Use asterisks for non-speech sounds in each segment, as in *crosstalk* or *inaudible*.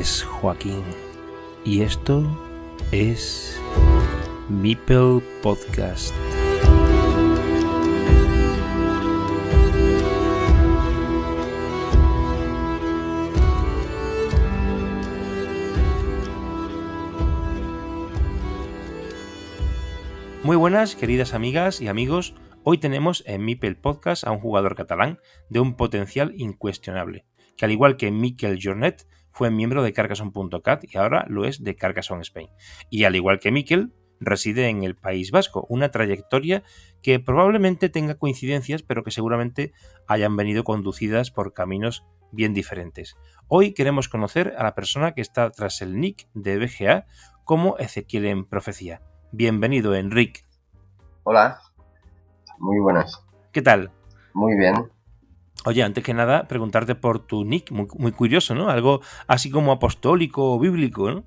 Es Joaquín y esto es Mipel Podcast. Muy buenas, queridas amigas y amigos. Hoy tenemos en Mipel Podcast a un jugador catalán de un potencial incuestionable, que al igual que Miquel Jornet, fue miembro de Carcassonne.cat y ahora lo es de Carcassonne Spain. Y al igual que Miquel, reside en el País Vasco, una trayectoria que probablemente tenga coincidencias, pero que seguramente hayan venido conducidas por caminos bien diferentes. Hoy queremos conocer a la persona que está tras el nick de BGA como Ezequiel en Profecía. Bienvenido, Enrique. Hola, muy buenas. ¿Qué tal? Muy bien. Oye, antes que nada, preguntarte por tu nick, muy, curioso, ¿no? Algo así como apostólico o bíblico, ¿no?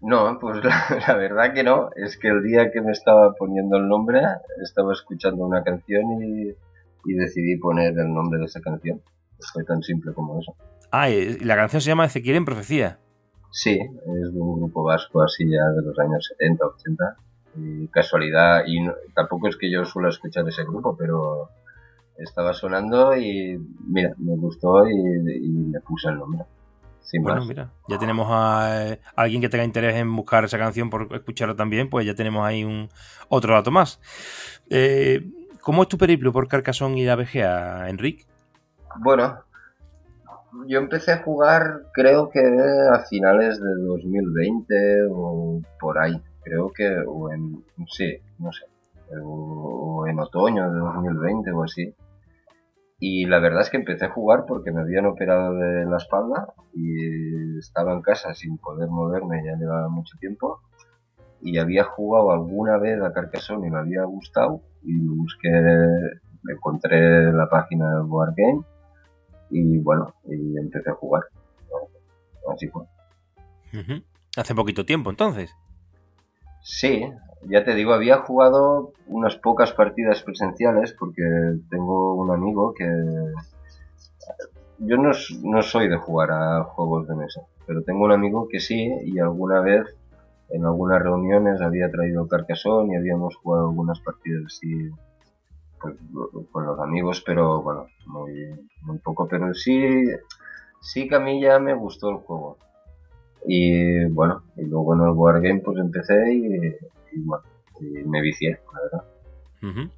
No, pues *laughs* la, verdad que no. Es que el día que me estaba poniendo el nombre, estaba escuchando una canción y, decidí poner el nombre de esa canción. Fue tan simple como eso. Ah, y la canción se llama Ezequiel en Profecía. Sí, es de un grupo vasco así ya de los años 70, 80 casualidad, y tampoco es que yo suelo escuchar ese grupo, pero estaba sonando y mira, me gustó y, le puse el nombre. bueno, mira, ya tenemos a, eh, alguien que tenga interés en buscar esa canción por escucharla también, pues ya tenemos ahí un otro dato más. Eh, ¿Cómo es tu periplo por Carcassonne y la BGA, Enrique? Bueno, yo empecé a jugar creo que a finales de 2020 o por ahí creo que, o en, sí, no sé, o, en otoño de 2020 o así. Y la verdad es que empecé a jugar porque me habían operado de la espalda y estaba en casa sin poder moverme, ya llevaba mucho tiempo. Y había jugado alguna vez a Carcassonne y me había gustado. Y busqué, encontré la página de Board Game y bueno, y empecé a jugar. Así fue. Hace poquito tiempo entonces. Sí, ya te digo, había jugado unas pocas partidas presenciales porque tengo un amigo que... Yo no, no soy de jugar a juegos de mesa, pero tengo un amigo que sí y alguna vez en algunas reuniones había traído Carcassonne y habíamos jugado algunas partidas así pues, con los amigos, pero bueno, muy, muy poco. Pero sí, sí que a mí ya me gustó el juego. Y bueno, y luego en el Wargame pues empecé y, bueno, me vicié, la verdad.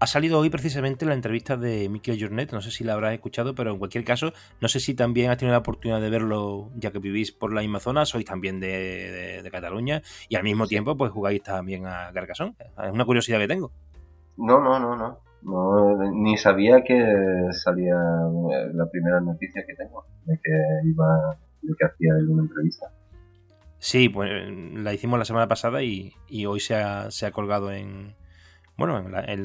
Ha salido hoy precisamente la entrevista de Miquel Jornet, no sé si la habrás escuchado, pero en cualquier caso, no sé si también has tenido la oportunidad de verlo, ya que vivís por la misma zona, sois también de, Cataluña, y al mismo tiempo pues jugáis también a Carcassonne. Es una curiosidad que tengo. No, no, no, no. no ni sabía que salía la primera noticia que tengo, de que iba lo que hacía en una entrevista. Sí, pues la hicimos la semana pasada y, hoy se ha, se ha, colgado en, bueno, en,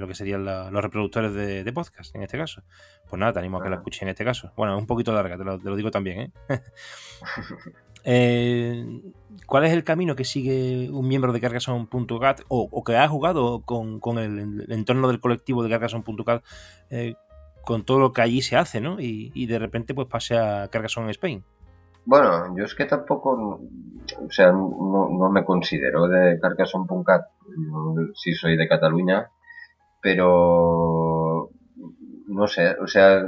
lo que serían los reproductores de, podcast, en este caso. Pues nada, te animo a que la escuches en este caso. Bueno, es un poquito larga, te lo, digo también, ¿eh? *laughs* ¿eh? cuál es el camino que sigue un miembro de Cargason.cat o, o, que ha jugado con, el, entorno del colectivo de Cargason.cat eh, con todo lo que allí se hace, ¿no? Y, y de repente pues pase a Cargason Spain. Bueno, yo es que tampoco, o sea, no, me considero de Carcassonne.cat, yo sí soy de Cataluña, pero no sé, o sea,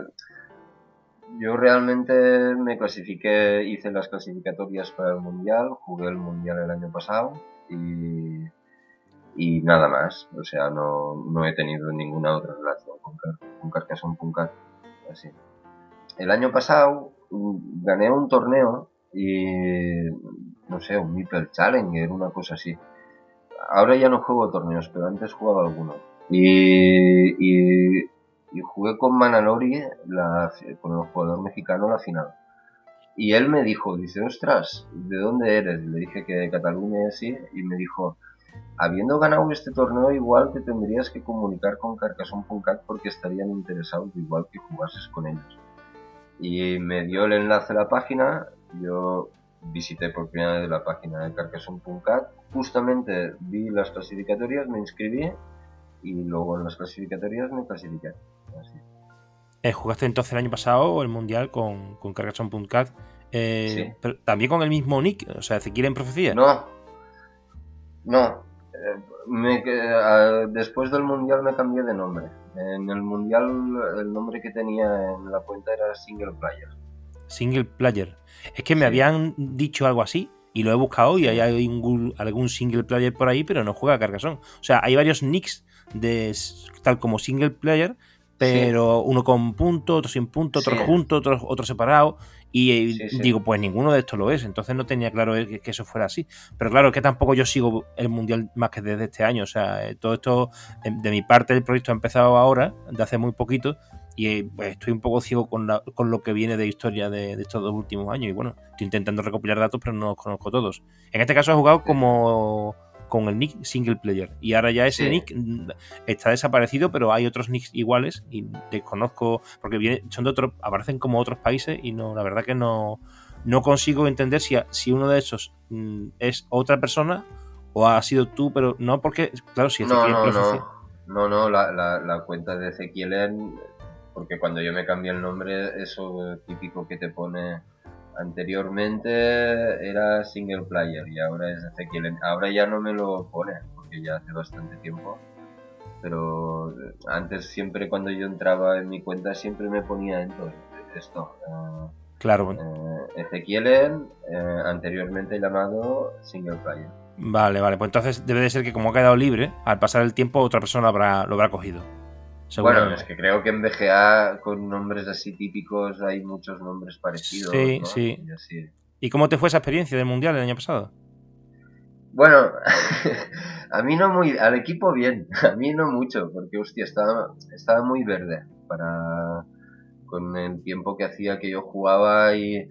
yo realmente me clasifiqué, hice las clasificatorias para el Mundial, jugué el Mundial el año pasado y, nada más, o sea, no, he tenido ninguna otra relación con, con Carcassonne.cat, así. El año pasado gané un torneo y no sé, un Mipel Challenger, una cosa así. Ahora ya no juego torneos, pero antes jugaba algunos. Y, y, jugué con Manalori, con el jugador mexicano, la final. Y él me dijo, dice, ostras, ¿de dónde eres? Le dije que de Cataluña y así, y me dijo, habiendo ganado este torneo, igual te tendrías que comunicar con Carcassonne.cat porque estarían interesados igual que jugases con ellos y me dio el enlace a la página. Yo visité por primera vez la página de Carcassonne.cat. Justamente vi las clasificatorias, me inscribí y luego en las clasificatorias me clasifiqué. Eh, ¿Jugaste entonces el año pasado el mundial con, con Carcassonne.cat Eh, pero también con el mismo nick, o sea, Ezequiel en profecía. No, no. Después del mundial me cambié de nombre. En el mundial el nombre que tenía en la cuenta era Single Player. Single Player. Es que me habían dicho algo así y lo he buscado y hay algún, single player por ahí, pero no juega Carcassonne. O sea, hay varios nicks de tal como single player, pero uno con punto, otro sin punto, otro junto, otro, otro separado. Y eh, digo, pues ninguno de estos lo es. Entonces no tenía claro que, eso fuera así. Pero claro, es que tampoco yo sigo el mundial más que desde este año. O sea, eh, todo esto, de, mi parte, el proyecto ha empezado ahora, de hace muy poquito. Y eh, pues, estoy un poco ciego con, con lo que viene de historia de, estos dos últimos años. Y bueno, estoy intentando recopilar datos, pero no los conozco todos. En este caso he jugado como con el nick single player. Y ahora ya ese nick está desaparecido, pero hay otros nicks iguales y desconozco, porque viene, son de otros, aparecen como otros países y no, la verdad que no, no consigo entender si, si uno de esos mm, es otra persona o ha sido tú, pero no porque, claro, si no, no, no, no, no, la, la, cuenta de Ezequiel, porque cuando yo me cambié el nombre, eso típico que te pone Anteriormente era single player y ahora es Ezequiel. Ahora ya no me lo pone porque ya hace bastante tiempo. Pero antes siempre cuando yo entraba en mi cuenta siempre me ponía entonces esto. Eh, claro. Eh, Ezequiel, eh, anteriormente llamado single player. Vale, vale. Pues entonces debe de ser que como ha quedado libre, al pasar el tiempo otra persona habrá, lo habrá cogido. Bueno, es que creo que en BGA con nombres así típicos hay muchos nombres parecidos. Sí, sí. Y, cómo te fue esa experiencia del Mundial el año pasado? Bueno, *laughs* a mí no muy, al equipo bien, *laughs* a mí no mucho, porque hostia, estaba, estaba muy verde para con el tiempo que hacía que yo jugaba y,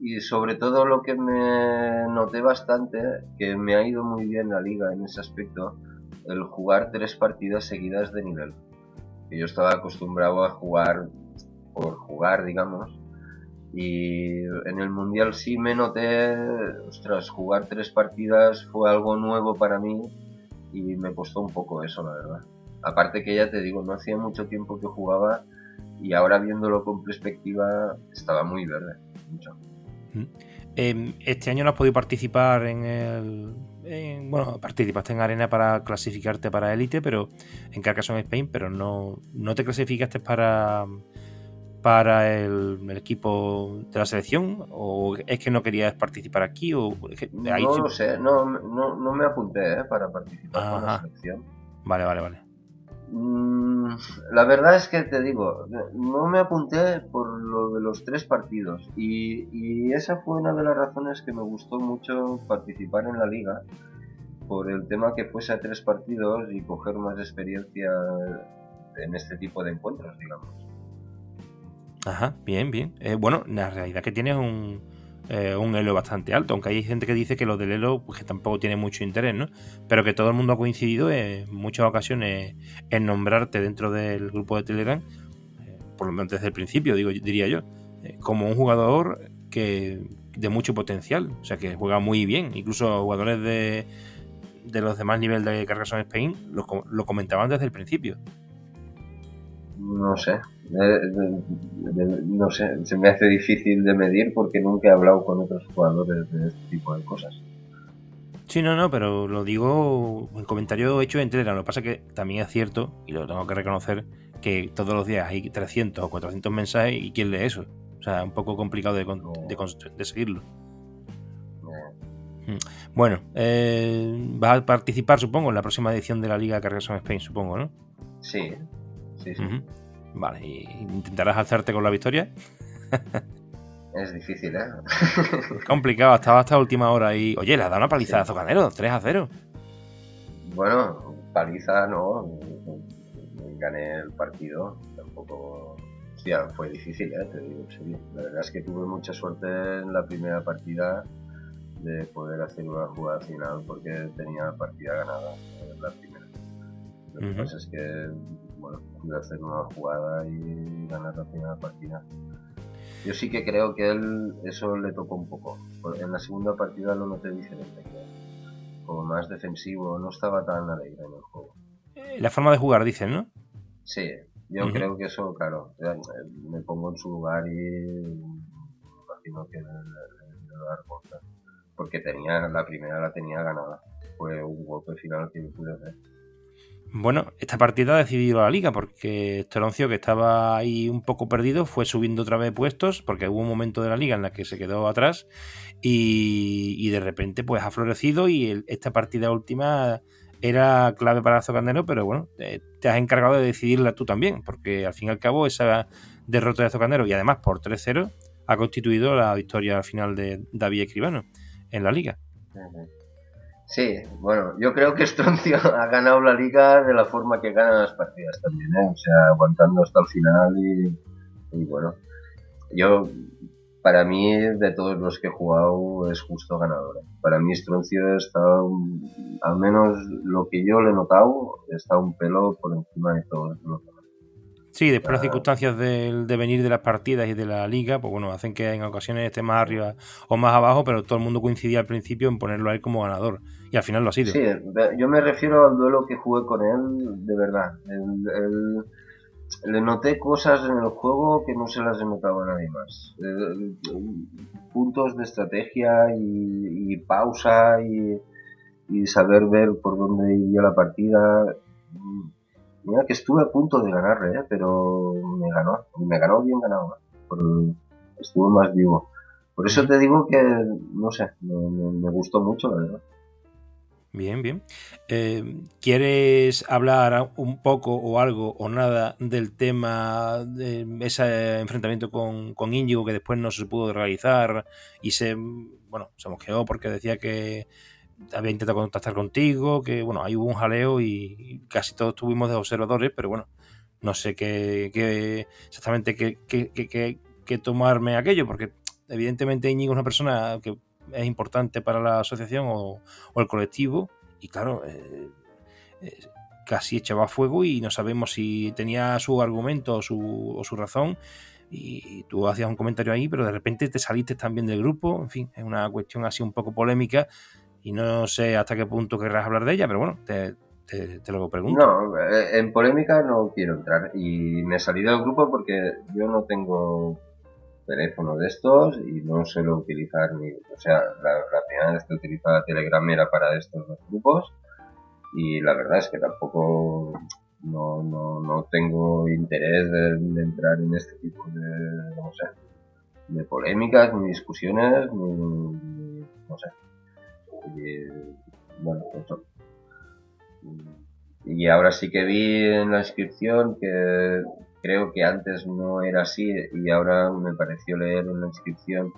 y sobre todo lo que me noté bastante, que me ha ido muy bien la liga en ese aspecto, el jugar tres partidas seguidas de nivel que yo estaba acostumbrado a jugar por jugar, digamos. Y en el Mundial sí me noté, ostras, jugar tres partidas fue algo nuevo para mí y me costó un poco eso, la verdad. Aparte que ya te digo, no hacía mucho tiempo que jugaba y ahora viéndolo con perspectiva estaba muy verde, mucho. Em, este año no has podido participar en el, bueno, participaste en arena para clasificarte para élite, pero en Carcassonne Spain, pero no, no te clasificaste para para el, equipo de la selección o es que no querías participar aquí o no lo sé, no, no, me apunté ¿eh? para participar con la selección. Vale, vale, vale. Mm, la verdad es que te digo, no me apunté por lo de los tres partidos y, esa fue una de las razones que me gustó mucho participar en la liga por el tema que fuese a tres partidos y coger más experiencia en este tipo de encuentros, digamos. Ajá, bien, bien. Eh, bueno, la realidad que tienes un, eh, un elo bastante alto, aunque hay gente que dice que lo del elo pues, que tampoco tiene mucho interés, ¿no? Pero que todo el mundo ha coincidido en muchas ocasiones en nombrarte dentro del grupo de Telegram, eh, por lo menos desde el principio, digo, diría yo, eh, como un jugador que de mucho potencial, o sea que juega muy bien, incluso jugadores de, de los demás niveles de Carcassonne Spain lo, lo comentaban desde el principio. No sé, no sé, se me hace difícil de medir porque nunca he hablado con otros jugadores de este tipo de cosas. Sí, no, no, pero lo digo en comentario hecho en Telegram. Lo que pasa es que también es cierto, y lo tengo que reconocer, que todos los días hay 300 o 400 mensajes y ¿quién lee eso? O sea, es un poco complicado de, de, seguirlo. Mm. Bueno, eh, vas a participar, supongo, en la próxima edición de la Liga Carcassonne Spain, supongo, ¿no? Sí, sí, sí. Vale, ¿y intentarás alzarte con la victoria? *laughs* es difícil, ¿eh? complicado, estaba hasta última hora y. Oye, le has dado una paliza a Zocanero, 3 a 0. Bueno, paliza no. Gané el partido. Tampoco. Hostia, fue difícil, ¿eh? Te digo, La verdad es que tuve mucha suerte en la primera partida de poder hacer una jugada final porque tenía partida ganada en la primera. Lo que pasa es que bueno, pude hacer una jugada y ganar la primera partida. Yo sí que creo que él eso le tocó un poco. En la segunda partida lo noté diferente, como más defensivo, no estaba tan alegre en el juego. Eh, la forma de jugar, dicen, ¿no? Sí, yo creo que eso, claro, me pongo en su lugar y imagino que le, dar porque tenía la primera la tenía ganada. Fue un golpe final que yo pude hacer. Bueno, esta partida ha decidido la liga porque Estroncio, que estaba ahí un poco perdido, fue subiendo otra vez puestos porque hubo un momento de la liga en la que se quedó atrás y, de repente pues ha florecido y esta partida última era clave para Azocanero, pero bueno, te, has encargado de decidirla tú también porque al fin y al cabo esa derrota de Azocanero y además por 3-0 ha constituido la victoria al final de David Escribano en la liga. Sí, bueno, yo creo que Stroncio *laughs* ha ganado la liga de la forma que ganan las partidas también, ¿eh? o sea, aguantando hasta el final y, bueno, yo, para mí, de todos los que he jugado, es justo ganador. ¿eh? Para mí Stroncio está, al menos lo que yo le he notado, está un pelo por encima de todos los demás. Sí, después las circunstancias del devenir de las partidas y de la liga, pues bueno, hacen que en ocasiones esté más arriba o más abajo, pero todo el mundo coincidía al principio en ponerlo a él como ganador. Y al final lo ha sido. Sí, yo me refiero al duelo que jugué con él, de verdad. le noté cosas en el juego que no se las he notado a nadie más. puntos de estrategia y, pausa y, y saber ver por dónde iría la partida Mira que estuve a punto de ganarle, ¿eh? pero me ganó. Me ganó bien ganado. ¿eh? estuvo más vivo. Por eso te digo que, no sé, me, gustó mucho, la verdad. Bien, bien. Eh, ¿Quieres hablar un poco o algo o nada del tema de ese enfrentamiento con, con Íñigo que después no se pudo realizar y se, bueno, se mosqueó porque decía que había intentado contactar contigo, que bueno, ahí hubo un jaleo y casi todos estuvimos de observadores, pero bueno, no sé qué, qué exactamente qué, qué, tomarme aquello, porque evidentemente Íñigo es una persona que es importante para la asociación o, el colectivo, y claro, eh, eh, casi echaba fuego y no sabemos si tenía su argumento o su, o su razón. Y tú hacías un comentario ahí, pero de repente te saliste también del grupo. En fin, es una cuestión así un poco polémica y no sé hasta qué punto querrás hablar de ella, pero bueno, te, te, lo pregunto. No, eh, en polémica no quiero entrar y me salido del grupo porque yo no tengo teléfono de estos y no suelo utilizar ni, o sea, la, primera vez que utilizaba Telegram era para estos dos grupos y la verdad es que tampoco no, no, no tengo interés de, entrar en este tipo de, no sé, de polémicas, ni discusiones, ni no sé, y, bueno, Y ahora sí que vi en la inscripción que creo que antes no era así y ahora me pareció leer en la inscripción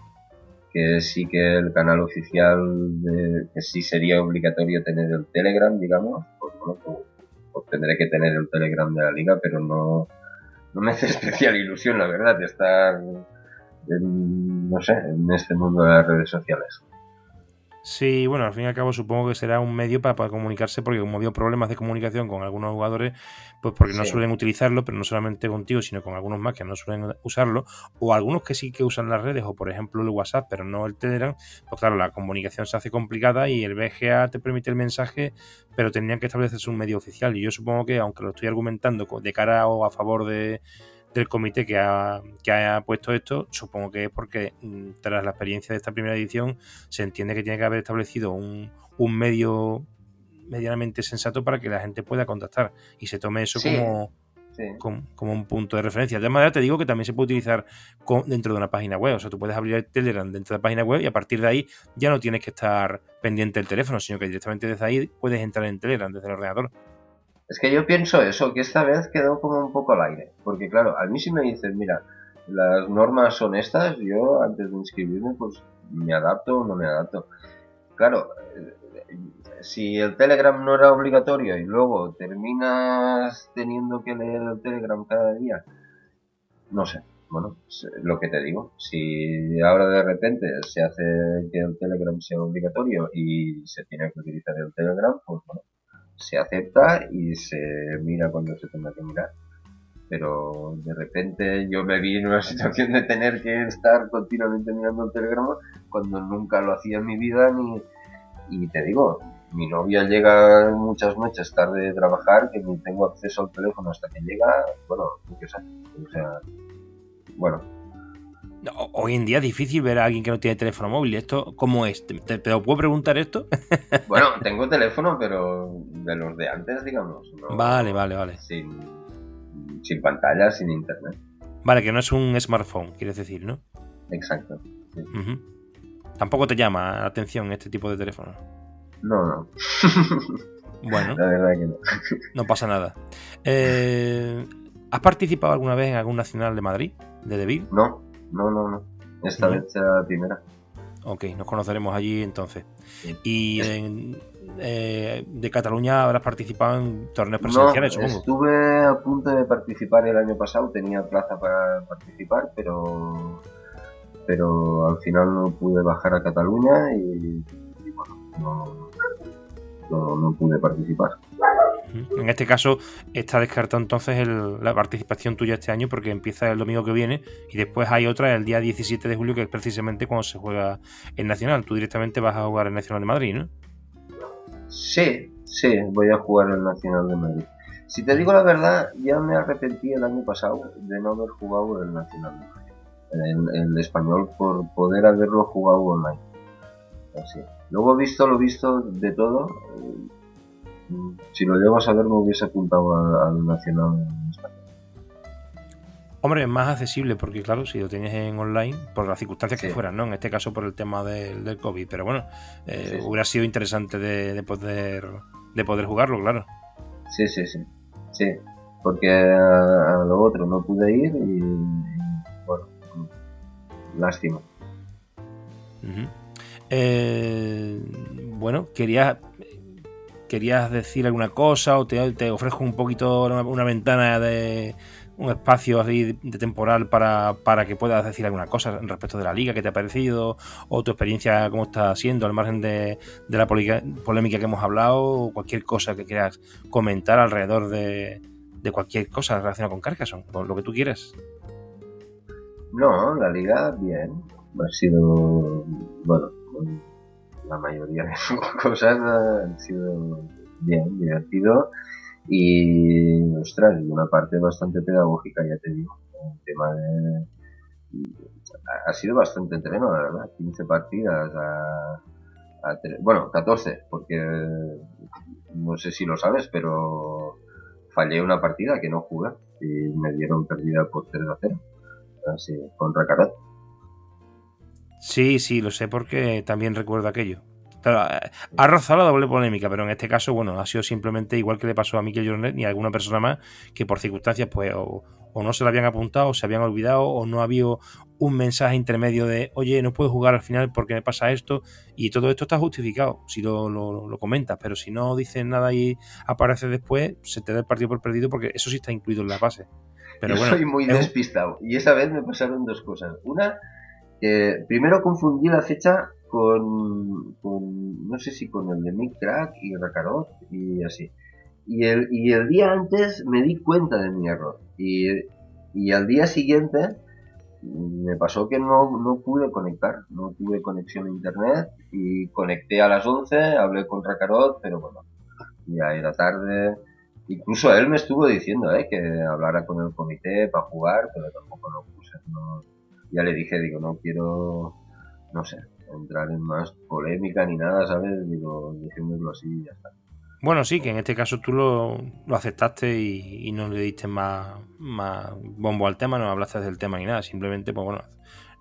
que sí que el canal oficial, de, que sí sería obligatorio tener el Telegram, digamos, pues bueno, pues, pues tendré que tener el Telegram de la liga, pero no, no me hace *laughs* especial ilusión, la verdad, de estar, no sé, en este mundo de las redes sociales. Sí, bueno, al fin y al cabo supongo que será un medio para poder comunicarse, porque como habido problemas de comunicación con algunos jugadores, pues porque no suelen utilizarlo, pero no solamente contigo, sino con algunos más que no suelen usarlo, o algunos que sí que usan las redes, o por ejemplo el WhatsApp, pero no el Telegram, pues claro, la comunicación se hace complicada y el BGA te permite el mensaje, pero tendrían que establecerse un medio oficial. Y yo supongo que, aunque lo estoy argumentando de cara o a favor de del comité que ha, que ha puesto esto, supongo que es porque mm, tras la experiencia de esta primera edición se entiende que tiene que haber establecido un, un medio medianamente sensato para que la gente pueda contactar y se tome eso como, como, un punto de referencia. De manera te digo que también se puede utilizar dentro de una página web. O sea, tú puedes abrir el Telegram dentro de la página web y a partir de ahí ya no tienes que estar pendiente del teléfono, sino que directamente desde ahí puedes entrar en Telegram desde el ordenador. Es que yo pienso eso, que esta vez quedó como un poco al aire. Porque claro, a mí si me dicen, mira, las normas son estas, yo antes de inscribirme pues me adapto o no me adapto. Claro, eh, si el Telegram no era obligatorio y luego terminas teniendo que leer el Telegram cada día, no sé, bueno, lo que te digo, si ahora de repente se hace que el Telegram sea obligatorio y se tiene que utilizar el Telegram, pues bueno, se acepta y se mira cuando se tenga que mirar. Pero de repente yo me vi en una *laughs* situación de tener que estar continuamente mirando el telegrama cuando nunca lo hacía en mi vida ni... Y te digo, mi novia llega muchas noches tarde de trabajar que ni tengo acceso al teléfono hasta que llega, bueno, qué sé, o sea, bueno, Hoy en día es difícil ver a alguien que no tiene teléfono móvil. ¿Esto cómo es? ¿Te, te, puedo preguntar esto? *laughs* bueno, tengo teléfono, pero de los de antes, digamos. vale, vale, vale. Sin, sin pantalla, sin internet. Vale, que no es un smartphone, quieres decir, ¿no? Exacto. Tampoco te llama la atención este tipo de teléfono. No, no. *laughs* Bueno, la verdad que no. *laughs* No pasa nada. Eh, ¿Has participado alguna vez en algún nacional de Madrid, de Deville? No, no, no, no. Esta vez será la primera. Ok, nos conoceremos allí entonces. Y eh, de Cataluña habrás participado en torneos presenciales, no, Estuve a punto de participar el año pasado, tenía plaza para participar, pero pero al final no pude bajar a Cataluña y, bueno, no, no, pude participar. En este caso está descartado entonces la participación tuya este año porque empieza el domingo que viene y después hay otra el día 17 de julio que es precisamente cuando se juega el Nacional. Tú directamente vas a jugar el Nacional de Madrid, ¿no? Sí, sí, voy a jugar el Nacional de Madrid. Si te digo la verdad, ya me arrepentí el año pasado de no haber jugado el Nacional de Madrid en, el español por poder haberlo jugado online. Así. Luego visto lo visto de todo. Eh, si lo llego a saber me hubiese apuntado al, Nacional Español. Hombre, es más accesible porque, claro, si lo tienes en online, por las circunstancias que fueran, ¿no? En este caso por el tema del, COVID. Pero bueno, eh, hubiera sido interesante de, poder de poder jugarlo, claro. Sí, sí, sí. Sí, porque a, lo otro no pude ir y bueno, lástima. Eh, bueno, querías, querías decir alguna cosa o te, ofrezco un poquito una, ventana de un espacio así de temporal para, que puedas decir alguna cosa respecto de la liga que te ha parecido o tu experiencia cómo está siendo al margen de, la polémica que hemos hablado o cualquier cosa que quieras comentar alrededor de, de cualquier cosa relacionada con Carcassonne, con lo que tú quieras. No, la liga bien. Ha sido, bueno, la mayoría de *laughs* cosas han sido bien, divertido y, ostras, una parte bastante pedagógica, ya te digo. El tema de... Ha sido bastante entreno, la verdad. 15 partidas a, bueno, 14, porque no sé si lo sabes, pero fallé una partida que no jugué y me dieron perdida por 3 a 0 así, contra Carot. Sí, sí, lo sé porque también recuerdo aquello. ha rozado la doble polémica, pero en este caso, bueno, ha sido simplemente igual que le pasó a Mikel Jornet ni a alguna persona más que por circunstancias, pues, o, no se lo habían apuntado, o se habían olvidado, o no había un mensaje intermedio de, oye, no puedo jugar al final porque me pasa esto, y todo esto está justificado si lo, lo comentas, pero si no dices nada y aparece después, se te da el partido por perdido porque eso sí está incluido en la base. Yo soy muy despistado. Y esa vez me pasaron dos cosas. Una, primero confundí la fecha con, no sé si con el de Mick Crack y Rakarot y así. Y el, día antes me di cuenta de mi error. Y, y al día siguiente me pasó que no, no pude conectar, no tuve conexión a internet y conecté a las 11, hablé con Rakarot, pero bueno, ya era tarde, Incluso él me estuvo diciendo ¿eh? que hablara con el comité para jugar, pero tampoco lo puse. Ya le dije, digo, no quiero, no sé, entrar en más polémica ni nada, ¿sabes? Digo, dejémoslo así y ya está. Bueno, sí, que en este caso tú lo, aceptaste y, no le diste más, más bombo al tema, no hablaste del tema ni nada, simplemente, pues bueno,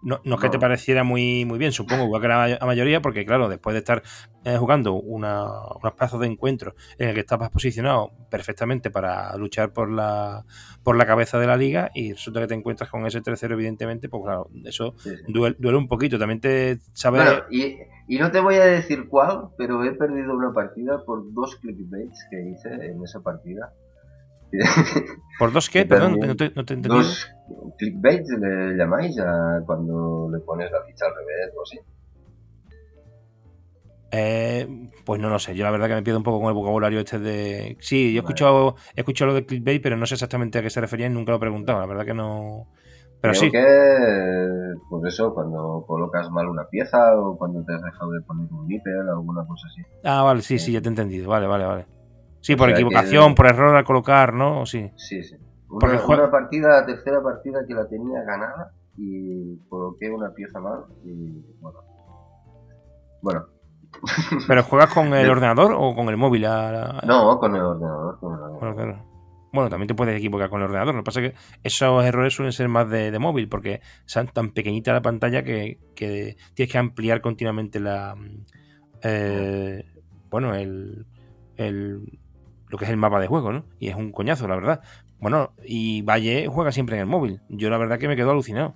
no, no es que te pareciera muy, muy bien, supongo, igual que la mayoría, porque claro, después de estar eh, jugando una, unos plazos de encuentro en el que estabas posicionado perfectamente para luchar por la, por la cabeza de la liga y resulta que te encuentras con ese tercero, evidentemente, pues claro, eso Duele, un poquito. También te sabes... y, y, no te voy a decir cuál, pero he perdido una partida por dos clickbaits que hice en esa partida. ¿Por dos qué? *laughs* Perdón, no te, no Dos clickbaits le llamáis a cuando le pones la ficha al revés o así. Eh, pues no lo sé, yo la verdad que me pierdo un poco con el vocabulario este de... Sí, yo he escuchado, he escuchado lo de clickbait, pero no sé exactamente a qué se refería y nunca lo he preguntado, la verdad que no... Pero Creo sí. que, pues eso, cuando colocas mal una pieza o cuando te has dejado de poner un níper o alguna cosa así. Ah, vale, sí, sí, ya te he entendido, vale, vale, vale. Sí, por equivocación, por error al colocar, ¿no? Sí. Sí, sí. Una, partida, la tercera partida que la tenía ganada, y coloqué una pieza mal y bueno. Bueno. *laughs* ¿Pero juegas con el ordenador o con el móvil? No, con el ordenador. Con el ordenador. Bueno, también te puedes equivocar con el ordenador. Lo que pasa es que esos errores suelen ser más de, móvil porque son tan pequeñita la pantalla que, tienes que ampliar continuamente la. Eh, bueno, el, el, lo que es el mapa de juego, ¿no? Y es un coñazo, la verdad. Bueno, y Valle juega siempre en el móvil. Yo la verdad que me quedo alucinado.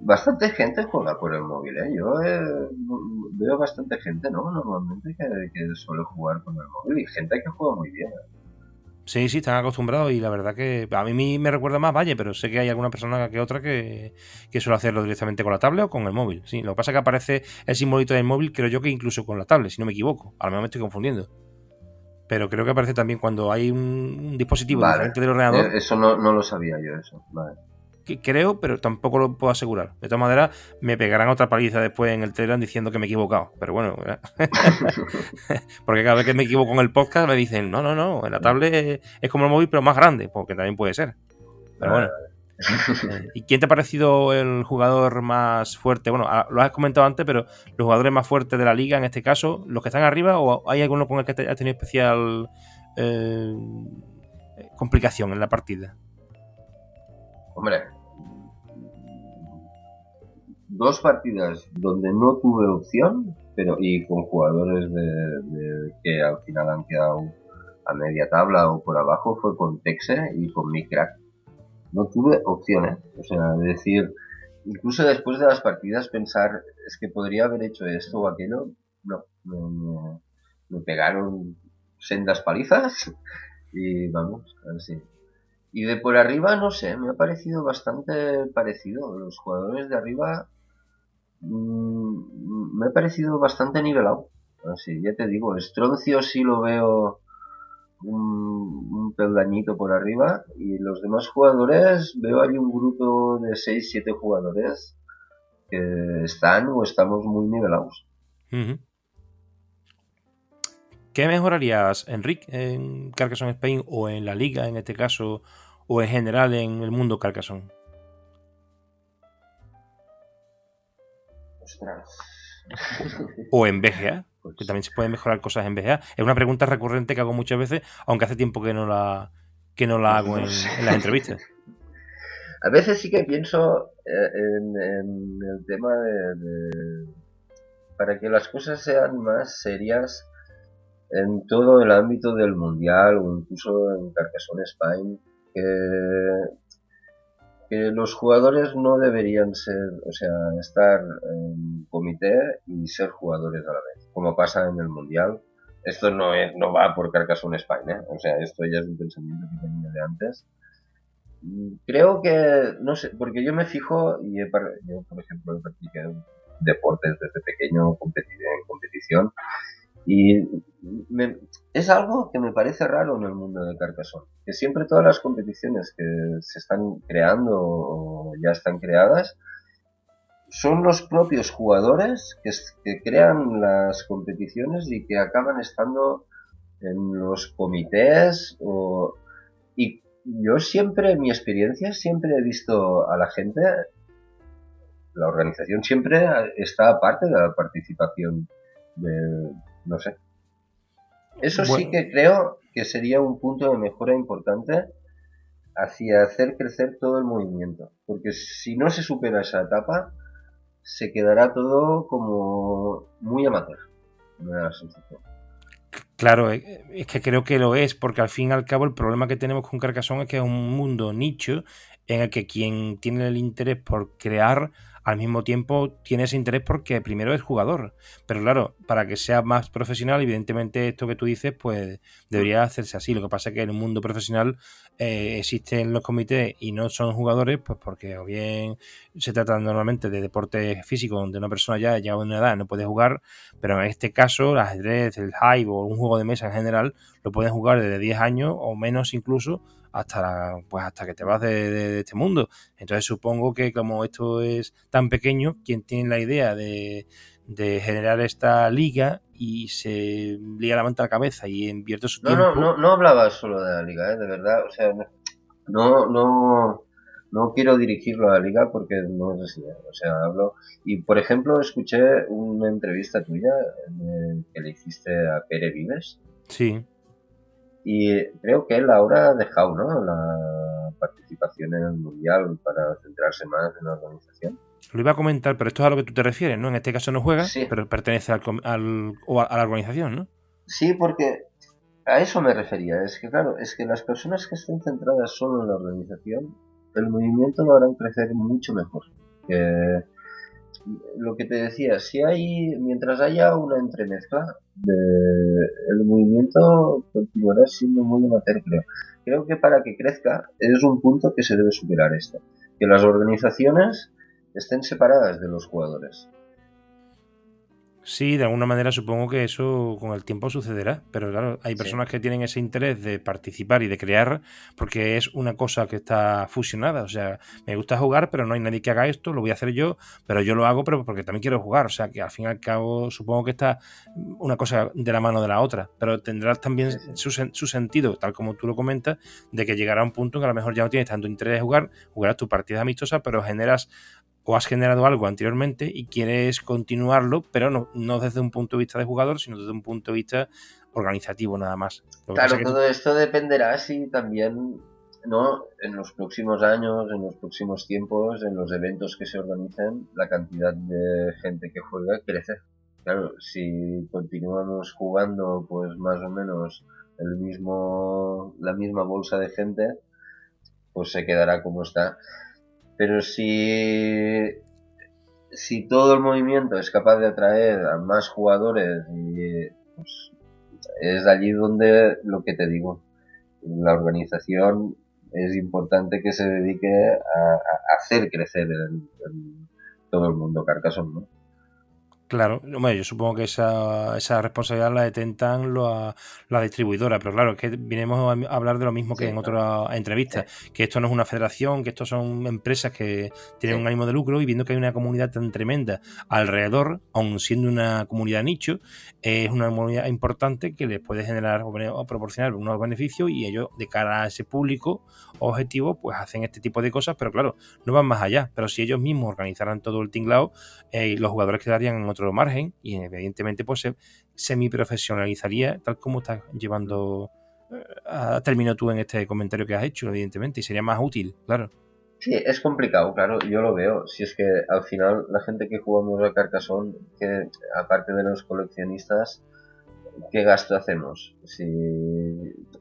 Bastante gente juega por el móvil, ¿eh? Yo eh, veo bastante gente, ¿no? Normalmente que, que, suele jugar con el móvil y gente que juega muy bien. ¿eh? Sí, sí, están acostumbrados y la verdad que a mí me recuerda más Valle, pero sé que hay alguna persona que otra que, suele hacerlo directamente con la tablet o con el móvil. Sí, lo que pasa es que aparece el simbolito del móvil, creo yo que incluso con la tablet, si no me equivoco. A lo mejor me estoy confundiendo. Pero creo que aparece también cuando hay un, dispositivo diferente del ordenador. Eh, eso no, no, lo sabía yo, eso. Vale creo, pero tampoco lo puedo asegurar. De todas maneras, me pegarán otra paliza después en el Telegram diciendo que me he equivocado. Pero bueno, *laughs* *laughs* porque cada vez que me equivoco en el podcast me dicen, no, no, no, en la tablet es como el móvil, pero más grande, porque también puede ser. Pero bueno. Eh, ¿Y quién te ha parecido el jugador más fuerte? Bueno, ah, lo has comentado antes, pero los jugadores más fuertes de la liga en este caso, los que están arriba, o hay alguno con el que has tenido especial eh, complicación en la partida? Hombre, dos partidas donde no tuve opción, pero y con jugadores de, que al final han quedado a media tabla o por abajo, fue con Texe y con mi crack. No tuve opciones, o sea, decir, incluso después de las partidas pensar, es que podría haber hecho esto o aquello, no, me, me pegaron sendas palizas *laughs* y vamos, así. Y de por arriba, no sé, me ha parecido bastante parecido. Los jugadores de arriba Mm, me ha parecido bastante nivelado. Así, ya te digo, Estroncio sí lo veo un, un, peldañito por arriba y los demás jugadores veo ahí un grupo de 6-7 jugadores que están o estamos muy nivelados. ¿Qué mejorarías, Enrique, en Carcassonne Spain o en la liga en este caso o en general en el mundo Carcassonne? O en BGA, que también se pueden mejorar cosas en BGA. Es una pregunta recurrente que hago muchas veces, aunque hace tiempo que no la, que no la hago en, las entrevistas. *laughs* A veces sí que pienso eh, en, el tema de, Para que las cosas sean más serias en todo el ámbito del mundial o incluso en Carcassonne Spain, que que los jugadores no deberían ser, o sea, estar en comité y ser jugadores a la vez, como pasa en el Mundial. Esto no, es, no va por Carcassonne España, ¿eh? o sea, esto ya es un pensamiento que tenía de antes. Creo que, no sé, porque yo me fijo, y yo por ejemplo he practicado deportes desde pequeño, competí en competición, y es algo que me parece raro en el mundo de Carcassonne, que siempre todas las competiciones que se están creando o ya están creadas son los propios jugadores que, crean las competiciones y que acaban estando en los comités y yo siempre, en mi experiencia, siempre he visto a la gente, la organización siempre está aparte de la participación de, no sé. Eso sí que creo que sería un punto de mejora importante hacia hacer crecer todo el movimiento. Porque si no se supera esa etapa, se quedará todo como muy amateur. Claro, eh, es que creo que lo es, porque al fin y al cabo el problema que tenemos con Carcassonne es que es un mundo nicho en el que quien tiene el interés por crear al mismo tiempo tiene ese interés porque primero es jugador. Pero claro, para que sea más profesional, evidentemente esto que tú dices, pues debería hacerse así. Lo que pasa es que en el mundo profesional eh, existen los comités y no son jugadores, pues porque o bien se trata normalmente de deporte físico donde una persona ya ya una edad no puede jugar, pero en este caso el ajedrez, el hive o un juego de mesa en general lo pueden jugar desde 10 años o menos incluso hasta pues hasta que te vas de, este mundo. Entonces supongo que como esto es tan pequeño, quien tiene la idea de, generar esta liga y se liga la manta a la cabeza y invierte su no, tiempo. No, no, no hablaba solo de la liga, ¿eh? de verdad. O sea, no, no, no quiero dirigirlo a la liga porque no es así. ¿eh? O sea, hablo. Y por ejemplo, escuché una entrevista tuya que le hiciste a Pere Vives. Sí. Y creo que él ahora ha dejado, ¿no? La participación en el mundial para centrarse más en la organización. Lo iba a comentar, pero esto es a lo que tú te refieres, ¿no? En este caso no juega, pero pertenece al, al, a la organización, ¿no? Sí, porque a eso me refería. Es que, claro, es que las personas que estén centradas solo en la organización, el movimiento lo harán crecer mucho mejor. Que lo que te decía, si hay, mientras haya una entremezcla, el movimiento continuará siendo muy amateur, creo. Creo que para que crezca es un punto que se debe superar esto. Que las organizaciones estén separadas de los jugadores. Sí, de alguna manera supongo que eso con el tiempo sucederá, pero claro, hay personas que tienen ese interés de participar y de crear porque es una cosa que está fusionada, o sea, me gusta jugar, pero no hay nadie que haga esto, lo voy a hacer yo, pero yo lo hago pero porque también quiero jugar, o sea, que al fin y al cabo supongo que está una cosa de la mano de la otra, pero tendrá también su, su, sentido, tal como tú lo comentas, de que llegará un punto en que a lo mejor ya no tienes tanto interés de jugar, jugarás tu partida amistosa, pero generas o has generado algo anteriormente y quieres continuarlo, pero no, no desde un punto de vista de jugador, sino desde un punto de vista organizativo nada más. claro, todo esto dependerá si también ¿no? en los próximos años, en los próximos tiempos, en los eventos que se organicen, la cantidad de gente que juega crece. Claro, si continuamos jugando pues más o menos el mismo, la misma bolsa de gente, pues se quedará como está. Pero si, si todo el movimiento es capaz de atraer a más jugadores, pues, es allí donde lo que te digo, la organización es importante que se dedique a, hacer crecer todo el mundo Carcassonne, ¿no? Claro, yo supongo que esa, esa responsabilidad la detentan la, la distribuidora, pero claro, es que vinimos a hablar de lo mismo que en otra entrevista, que esto no es una federación, que esto son empresas que tienen un ánimo de lucro y viendo que hay una comunidad tan tremenda alrededor, aun siendo una comunidad nicho, es una comunidad importante que les puede generar o proporcionar unos beneficios y ellos de cara a ese público objetivo pues hacen este tipo de cosas, pero claro, no van más allá, pero si ellos mismos organizaran todo el tinglao, eh, los jugadores quedarían en otro margen y evidentemente pues se semi-profesionalizaría tal como estás llevando eh, a término tú en este comentario que has hecho, evidentemente, y sería más útil, claro. Sí, es complicado, claro, yo lo veo. Si es que al final la gente que jugamos a Carcassonne, que aparte de los coleccionistas, ¿qué gasto hacemos? Si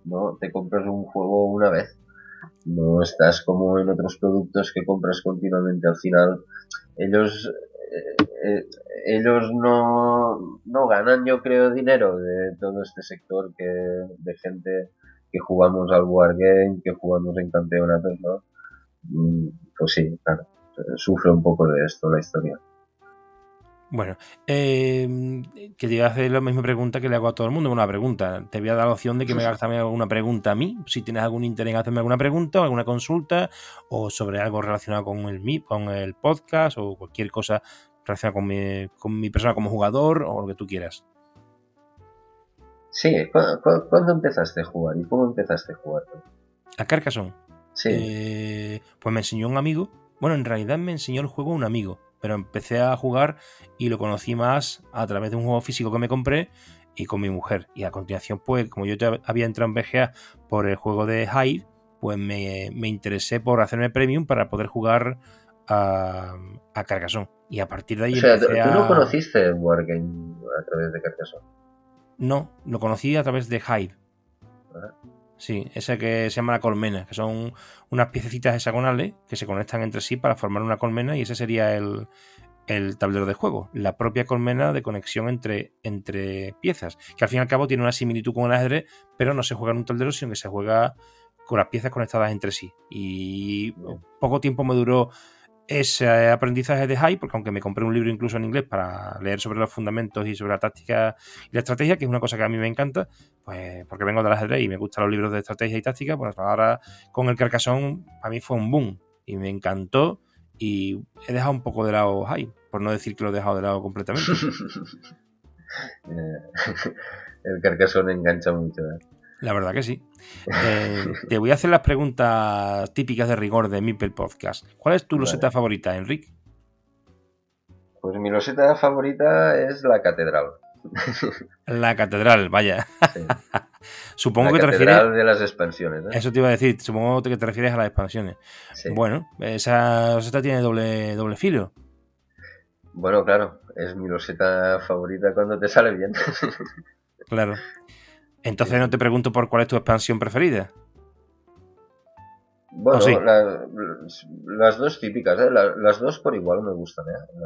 no te compras un juego una vez, no estás como en otros productos que compras continuamente. Al final, ellos eh, ellos no, no ganan, yo creo, dinero de todo este sector que de gente que jugamos al Wargame, que jugamos en campeonatos, ¿no? Mm, pues sí, claro, sufre un poco de esto la historia. Bueno, eh, quería hacer la misma pregunta que le hago a todo el mundo. Una pregunta. Te voy a dar la opción de que me hagas también alguna pregunta a mí. Si tienes algún interés en hacerme alguna pregunta o alguna consulta o sobre algo relacionado con el con el podcast o cualquier cosa relacionada con mi, con mi persona como jugador o lo que tú quieras. Sí, ¿cuándo, empezaste a jugar y cómo empezaste a jugar? A Carcassonne. Sí. Eh, pues me enseñó un amigo. Bueno, en realidad me enseñó el juego un amigo pero empecé a jugar y lo conocí más a través de un juego físico que me compré y con mi mujer. Y a continuación, pues, como yo ya había entrado en BGA por el juego de Hive, pues me, interesé por hacerme premium para poder jugar a, a Carcassonne. Y a partir de ahí. O sea, ¿tú no conociste Wargame a través de Carcassonne? No, lo conocí a través de Hive. Sí, ese que se llama la colmena, que son unas piececitas hexagonales que se conectan entre sí para formar una colmena y ese sería el, tablero de juego, la propia colmena de conexión entre, entre piezas, que al fin y al cabo tiene una similitud con el ajedrez, pero no se juega en un tablero, sino que se juega con las piezas conectadas entre sí. Y poco tiempo me duró ese aprendizaje de High, porque aunque me compré un libro incluso en inglés para leer sobre los fundamentos y sobre la táctica y la estrategia, que es una cosa que a mí me encanta, pues porque vengo del ajedrez y me gustan los libros de estrategia y táctica, pues ahora con el Carcassonne a mí fue un boom y me encantó y he dejado un poco de lado High, por no decir que lo he dejado de lado completamente. *laughs* *laughs* el Carcassonne engancha mucho. ¿eh? La verdad que sí. Eh, te voy a hacer las preguntas típicas de rigor de Mipel Podcast. ¿Cuál es tu loseta favorita, Enrique? Pues mi loseta favorita es la catedral. *laughs* La catedral, vaya. *laughs* supongo que te refieres. de las expansiones. ¿eh? Eso te iba a decir, supongo que te refieres a las expansiones. Bueno, esa loseta tiene doble, doble filo. Bueno, claro, es mi loseta favorita cuando te sale bien. claro. Entonces no te pregunto por cuál es tu expansión preferida. Bueno, las dos típicas, ¿eh? las dos por igual me gustan, ¿eh?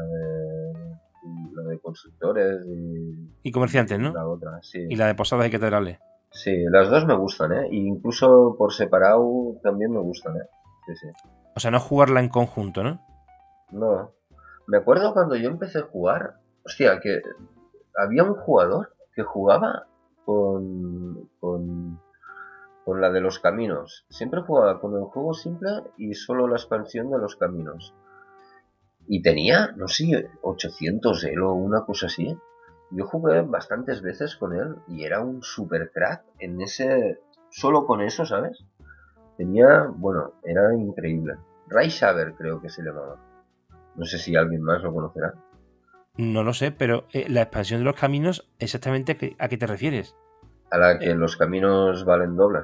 La de, constructores y... Y comerciantes, ¿no? La otra, sí. Y la de posadas y catedrales. Sí, las dos me gustan, ¿eh? incluso por separado también me gustan, ¿eh? Sí, sí. O sea, no jugarla en conjunto, ¿no? No. Me acuerdo cuando yo empecé a jugar, hostia, que había un jugador que jugaba con, con, con la de los caminos. Siempre jugaba con el juego simple y solo la expansión de los caminos. Y tenía, no sé, 800 elo o una cosa así. Yo jugué bastantes veces con él y era un super crack en ese. Solo con eso, ¿sabes? Tenía, bueno, era increíble. Ray Shaver creo que se llamaba. No sé si alguien más lo conocerá. No lo sé, pero eh, la expansión de los caminos, exactamente a qué te refieres. A la que eh. los caminos valen doble.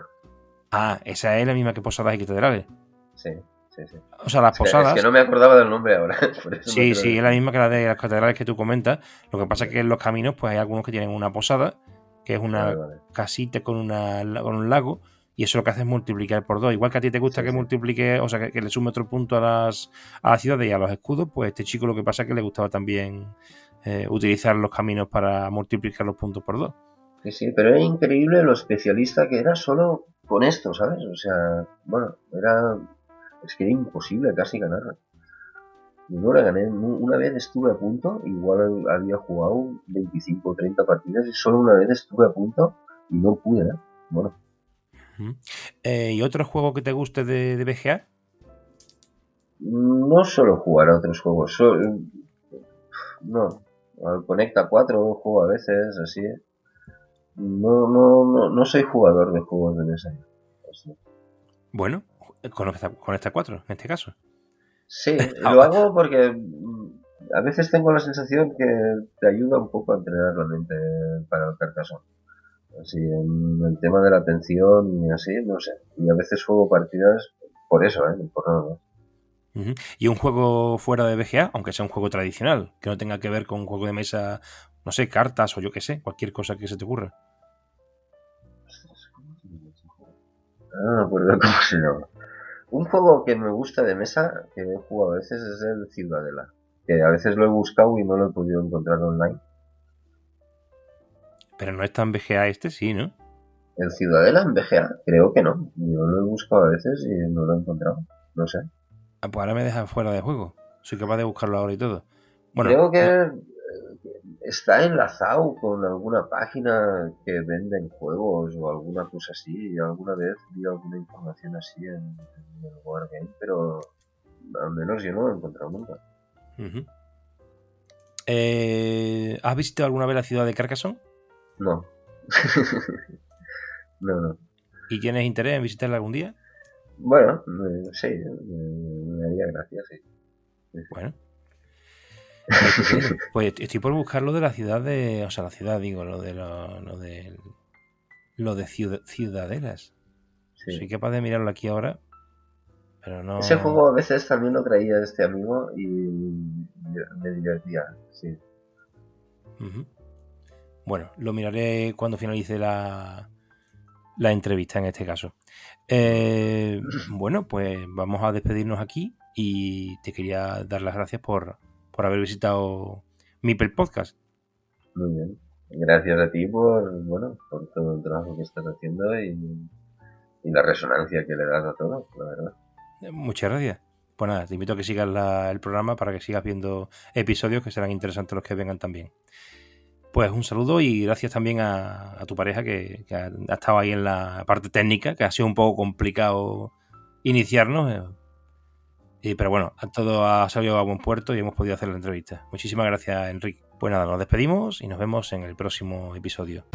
Ah, esa es la misma que Posadas y Catedrales. Sí, sí, sí. O sea, las Posadas. Es que no me acordaba del nombre ahora. *laughs* sí, sí, es la misma que la de las catedrales que tú comentas. Lo que pasa es que en los caminos, pues hay algunos que tienen una posada, que es una casita con, una, con un lago, y eso lo que hace es multiplicar por dos. Igual que a ti te gusta que multiplique, o sea, que, le sume otro punto a las, a las ciudades y a los escudos, pues este chico lo que pasa es que le gustaba también eh, utilizar los caminos para multiplicar los puntos por dos. Sí, sí, pero era increíble lo especialista que era solo con esto, ¿sabes? O sea, bueno, era. Es que era imposible casi ganar. no le gané. Una vez estuve a punto, igual había jugado 25 o 30 partidas y solo una vez estuve a punto y no pude, ¿eh? Bueno. Eh, ¿Y otro juego que te guste de, de, BGA? No solo jugar a otros juegos. no. Al Conecta 4 juego a veces, así. No, no, no, no soy jugador de juegos de mesa. Bueno, con esta, con esta 4 en este caso. Sí, *laughs* lo hago porque mm, a veces tengo la sensación que te ayuda un poco a entrenar la mente para el carcasón. Así, en el tema de la atención y así, no sé. Y a veces juego partidas por eso, ¿eh? Por nada más. Y un juego fuera de BGA, aunque sea un juego tradicional, que no tenga que ver con un juego de mesa, no sé, cartas o yo qué sé, cualquier cosa que se te ocurra. No me acuerdo *laughs* cómo se llama. Un juego que me gusta de mesa, que he jugado a veces, es el Ciudadela. Que a veces lo he buscado y no lo he podido encontrar online. Pero no está en BGA este, sí, ¿no? ¿El Ciudadela en BGA? Creo que no. Yo lo he buscado a veces y no lo he encontrado. No sé. Ah, pues ahora me deja fuera de juego. Soy capaz de buscarlo ahora y todo. Bueno, Creo que está enlazado con alguna página que venden juegos o alguna cosa así. Alguna vez vi alguna información así en, el Wargame, pero al menos yo no lo he encontrado nunca. Eh, ¿Has visitado alguna vez la ciudad de Carcassonne? No. *laughs* no, no. ¿Y tienes interés en visitarla algún día? Bueno, sí, me, haría gracia, sí. Bueno. *laughs* pues estoy por buscar lo de la ciudad de. O sea, la ciudad, digo, lo de lo, de. Lo de ciudadelas. Soy capaz de mirarlo aquí ahora. Pero no. Ese juego a veces también lo traía este amigo y me divertía, sí. Bueno, lo miraré cuando finalice la, la entrevista en este caso. Eh, bueno, pues vamos a despedirnos aquí y te quería dar las gracias por, por haber visitado Mipel Podcast. Muy bien. Gracias a ti por, bueno, por todo el trabajo que estás haciendo y, la resonancia que le das a todo, la verdad. Muchas gracias. Pues nada, te invito a que sigas el programa para que sigas viendo episodios que serán interesantes los que vengan también. Pues un saludo y gracias también a, tu pareja que, ha, estado ahí en la parte técnica, que ha sido un poco complicado iniciarnos. Eh, pero bueno, todo ha salido a buen puerto y hemos podido hacer la entrevista. Muchísimas gracias, Enrique. Pues nada, nos despedimos y nos vemos en el próximo episodio.